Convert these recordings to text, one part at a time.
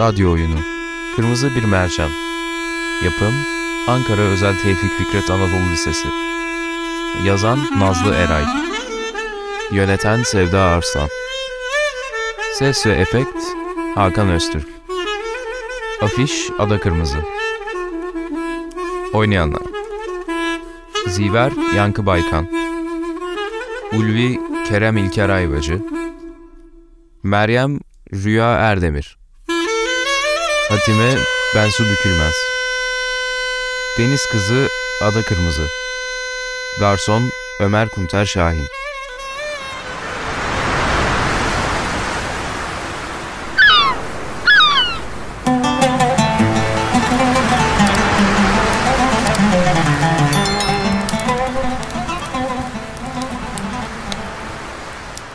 Radyo oyunu. Kırmızı bir mercan. Yapım Ankara Özel Tevfik Fikret Anadolu Lisesi. Yazan Nazlı Eray. Yöneten Sevda Arslan. Ses ve Efekt Hakan Öztürk. Afiş Ada Kırmızı. Oynayanlar. Ziver Yankı Baykan. Ulvi Kerem İlker Ayvacı Meryem Rüya Erdemir Hatime Bensu Bükülmez Deniz Kızı Ada Kırmızı. Garson Ömer Kunter Şahin.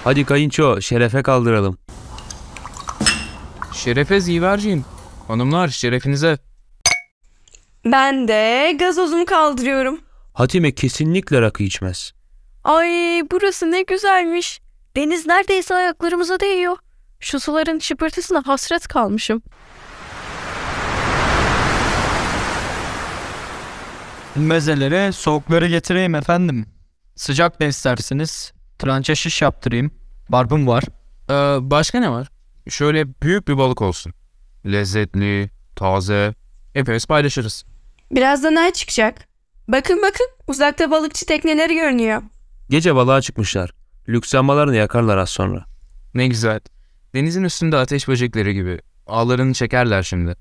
Hadi kayınço şerefe kaldıralım. Şerefe Ziverciğim Hanımlar şerefinize Ben de gazozumu kaldırıyorum. Hatime kesinlikle rakı içmez. Ay burası ne güzelmiş. Deniz neredeyse ayaklarımıza değiyor. Şu suların şıpırtısına hasret kalmışım. Mezelere soğukları getireyim efendim. Sıcak ne istersiniz? Trança şiş yaptırayım. Barbun var. Ee, Başka ne var? Şöyle büyük bir balık olsun Lezzetli, taze Hepimiz paylaşırız Birazdan ay çıkacak. Bakın bakın uzakta balıkçı tekneleri görünüyor. Gece balığa çıkmışlar. Lüks lambalarını yakarlar az sonra. Ne güzel Denizin üstünde ateş böcekleri gibi Ağlarını çekerler şimdi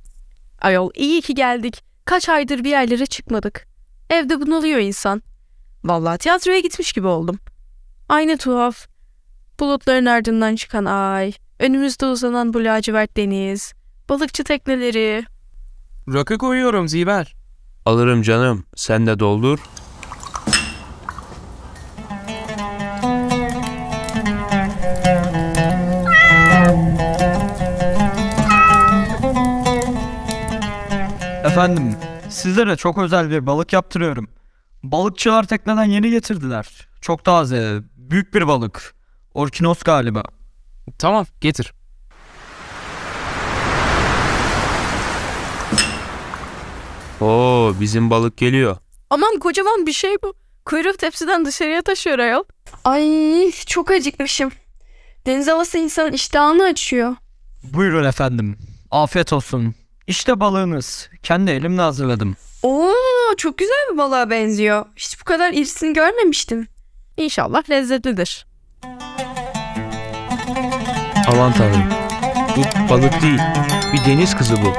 Ayol iyi ki geldik. Kaç aydır bir yerlere çıkmadık. Evde bunalıyor insan. Vallahi tiyatroya gitmiş gibi oldum. Aynı tuhaf. Bulutların ardından çıkan ay, önümüzde uzanan bu lacivert deniz, balıkçı tekneleri. Rakı koyuyorum Ziver Alırım canım. Sen de doldur. Efendim, sizlere çok özel bir balık yaptırıyorum. Balıkçılar tekneden yeni getirdiler. Çok taze, büyük bir balık. Orkinos galiba. Tamam getir Oo bizim balık geliyor. Aman kocaman bir şey bu. Kuyruğu tepsiden dışarıya taşıyor ayol. Ay çok acıkmışım. Deniz havası insanın iştahını açıyor. Buyurun efendim. Afiyet olsun. İşte balığınız. Kendi elimle hazırladım. Oo çok güzel bir balığa benziyor. Hiç bu kadar irisini görmemiştim. İnşallah lezzetlidir. Aman tanrım. Bu balık değil. Bir deniz kızı bu.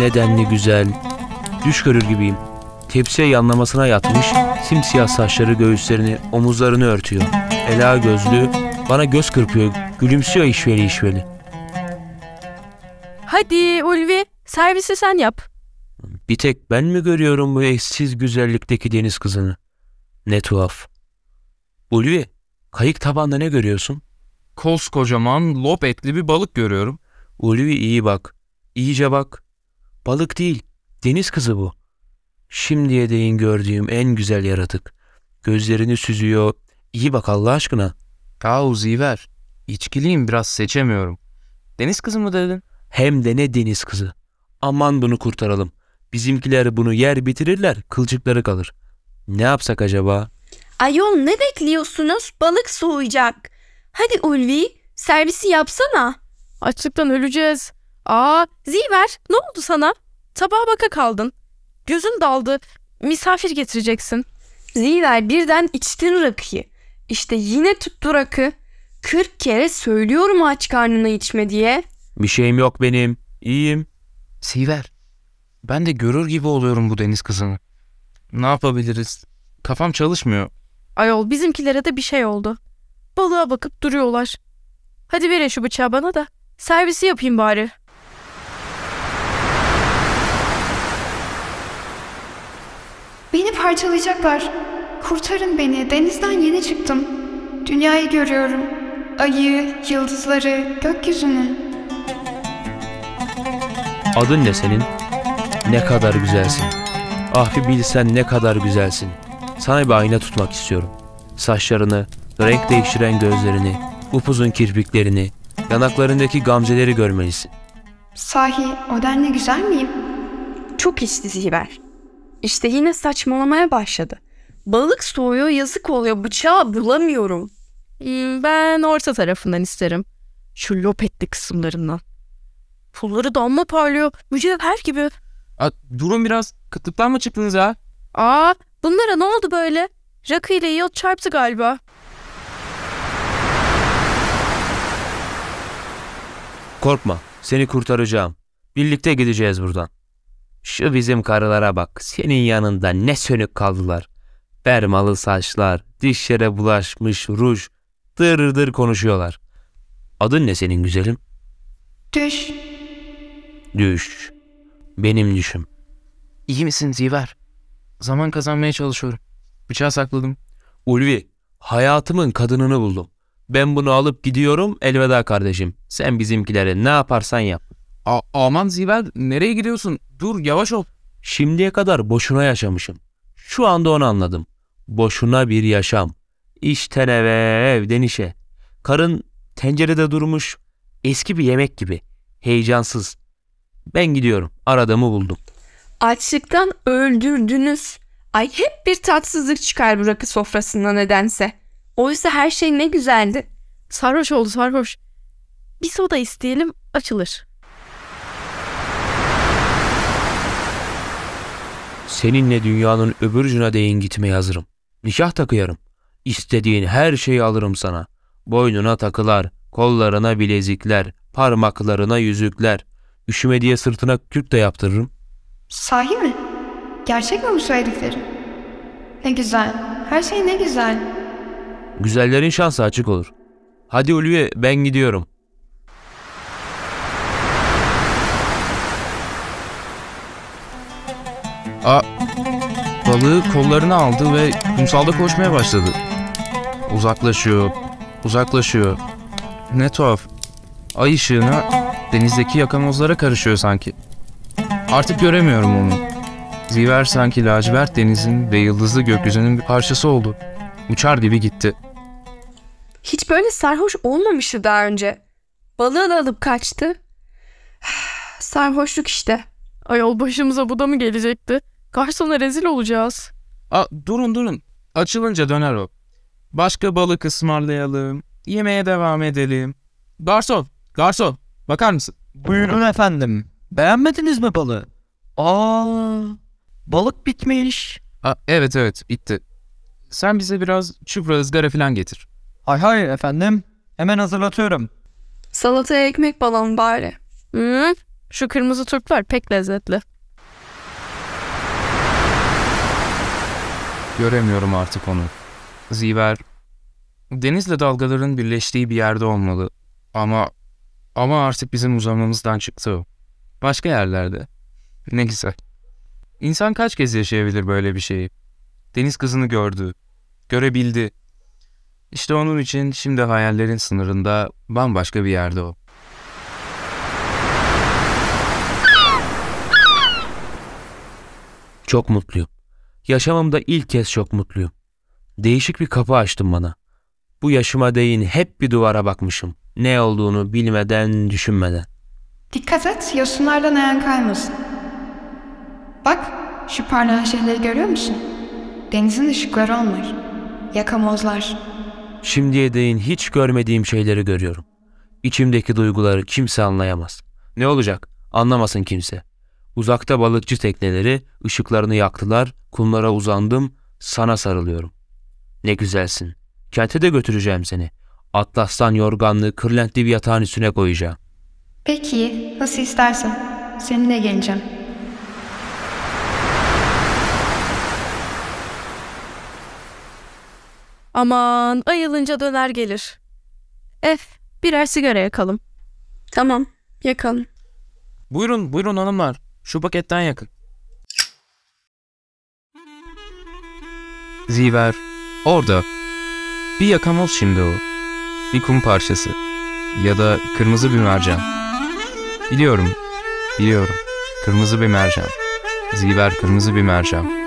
Nedenli güzel. Düş görür gibiyim. Tepsiye yanlamasına yatmış, simsiyah saçları göğüslerini, omuzlarını örtüyor. Ela gözlü, bana göz kırpıyor, gülümsüyor işveli işveli. Hadi Ulvi servisi sen yap. Bir tek ben mi görüyorum bu eşsiz güzellikteki deniz kızını? Ne tuhaf. Ulvi, kayık tabanda ne görüyorsun? Koskocaman lop etli bir balık görüyorum Ulvi iyi bak. İyice bak. Balık değil, deniz kızı bu. Şimdiye değin gördüğüm en güzel yaratık. Gözlerini süzüyor. İyi bak Allah aşkına. Yahu Ziver İçkiliyim biraz seçemiyorum Deniz kızı mı dedin? Hem de ne deniz kızı. Aman bunu kurtaralım. Bizimkiler bunu yer bitirirler, kılçıkları kalır. Ne yapsak acaba? Ayol ne bekliyorsunuz? Balık soğuyacak. Hadi Ulvi servisi yapsana. Açlıktan öleceğiz. Aa Ziver ne oldu sana? Tabağa baka kaldın. Gözün daldı. Misafir getireceksin. Ziver birden içtin rakıyı. İşte yine tuttu rakı. Kırk kere söylüyorum aç karnına içme diye. Bir şeyim yok benim. İyiyim. Ziver Ben de görür gibi oluyorum bu deniz kızını Ne yapabiliriz? Kafam çalışmıyor Ayol bizimkilere de bir şey oldu. Balığa bakıp duruyorlar. Hadi verin şu bıçağı bana da. Servisi yapayım bari. Beni parçalayacaklar. Kurtarın beni. Denizden yeni çıktım. Dünyayı görüyorum. Ayı, yıldızları, gökyüzünü. Adın ne senin? Ne kadar güzelsin. Ah bir bilsen ne kadar güzelsin. Sana bir ayna tutmak istiyorum. Saçlarını, renk değiştiren gözlerini, upuzun kirpiklerini, yanaklarındaki gamzeleri görmelisin. Sahi o denli güzel miyim? Çok içti Ziver. İşte yine saçmalamaya başladı. Balık soğuyor yazık oluyor bıçağı bulamıyorum. Hmm, Ben orta tarafından isterim. Şu lopetli kısımlarından. Pulları damla parlıyor. Mücevher gibi. A, durun biraz. Kıtlıktan mı çıktınız ya? Aa bunlara ne oldu böyle? Rakı ile yıl çarptı galiba. Korkma, seni kurtaracağım. Birlikte gideceğiz buradan. Şu bizim karılara bak, senin yanında ne sönük kaldılar. Bermalı saçlar, dişlere bulaşmış ruj, dır dır konuşuyorlar. Adın ne senin güzelim? Düş. Düş. Benim düşüm. İyi misin Ziver? Zaman kazanmaya çalışıyorum. Bıçağı sakladım. Ulvi, hayatımın kadınını buldum. Ben bunu alıp gidiyorum, elveda kardeşim. Sen bizimkilere ne yaparsan yap. A- aman Ziver nereye gidiyorsun? Dur yavaş ol. Şimdiye kadar boşuna yaşamışım. Şu anda onu anladım. Boşuna bir yaşam. İşten eve, evden işe. Karın tencerede durmuş, eski bir yemek gibi. Heyecansız. Ben gidiyorum. Aradığımı buldum. Açlıktan öldürdünüz. Ay hep bir tatsızlık çıkar bu rakı sofrasında nedense. Oysa her şey ne güzeldi. Sarhoş oldu sarhoş. Bir soda isteyelim açılır. Seninle dünyanın öbür ucuna değin gitmeye hazırım. Nikah takıyorum. İstediğin her şeyi alırım sana. Boynuna takılar, kollarına bilezikler, parmaklarına yüzükler. Üşüme diye sırtına kürk de yaptırırım. Sahi mi? Gerçek mi bu söylediklerin? Ne güzel. Her şey ne güzel. Güzellerin şansı açık olur. Hadi Ulviye ben gidiyorum. A balığı kollarına aldı ve kumsalda koşmaya başladı. Uzaklaşıyor, uzaklaşıyor. Ne tuhaf. Ay ışığına denizdeki yakamozlara karışıyor sanki. Artık göremiyorum onu. Ziver sanki lacivert denizin ve yıldızlı gökyüzünün bir parçası oldu. Uçar gibi gitti. Hiç böyle sarhoş olmamıştı daha önce. Balığı da alıp kaçtı. Sarhoşluk işte. Ayol başımıza bu da mı gelecekti? Garsona rezil olacağız. A, durun durun. Açılınca döner o. Başka balık ısmarlayalım. Yemeğe devam edelim. Garson, garson. Bakar mısın? Buyurun efendim. Beğenmediniz mi balığı? Aa, balık bitmiş. A, evet evet bitti. Sen bize biraz çupra ızgara falan getir. Hay hay efendim. Hemen hazırlatıyorum. Salataya ekmek balon bari. Hı, şu kırmızı turplar pek lezzetli. Göremiyorum artık onu. Ziver, denizle dalgaların birleştiği bir yerde olmalı. Ama ama artık bizim uzamamızdan çıktı o. Başka yerlerde. Ne güzel. İnsan kaç kez yaşayabilir böyle bir şeyi? Deniz kızını gördü, görebildi. İşte onun için şimdi hayallerin sınırında bambaşka bir yerde o. Çok mutluyum. Yaşamımda ilk kez çok mutluyum. Değişik bir kapı açtın bana. Bu yaşıma değin hep bir duvara bakmışım. Ne olduğunu bilmeden, düşünmeden. Dikkat et yosunlardan ayağın kaymasın. Bak şu parlayan şeyleri görüyor musun? Denizin ışıkları onlar. Yakamozlar. Şimdiye değin hiç görmediğim şeyleri görüyorum. İçimdeki duyguları kimse anlayamaz. Ne olacak? Anlamasın kimse. Uzakta balıkçı tekneleri ışıklarını yaktılar, kumlara uzandım, sana sarılıyorum. Ne güzelsin. Kente de götüreceğim seni. Atlastan yorganlı, kırlentli bir yatağın üstüne koyacağım. Peki nasıl istersen. Seninle geleceğim. Aman ayılınca döner gelir. Eh birer sigara yakalım. Tamam yakalım. Buyurun, buyurun hanımlar. Şu paketten yakın. Ziver, orada. Bir yakamoz şimdi o. Bir kum parçası. Ya da kırmızı bir mercan. Biliyorum, biliyorum. Kırmızı bir mercan. Ziver kırmızı bir mercan.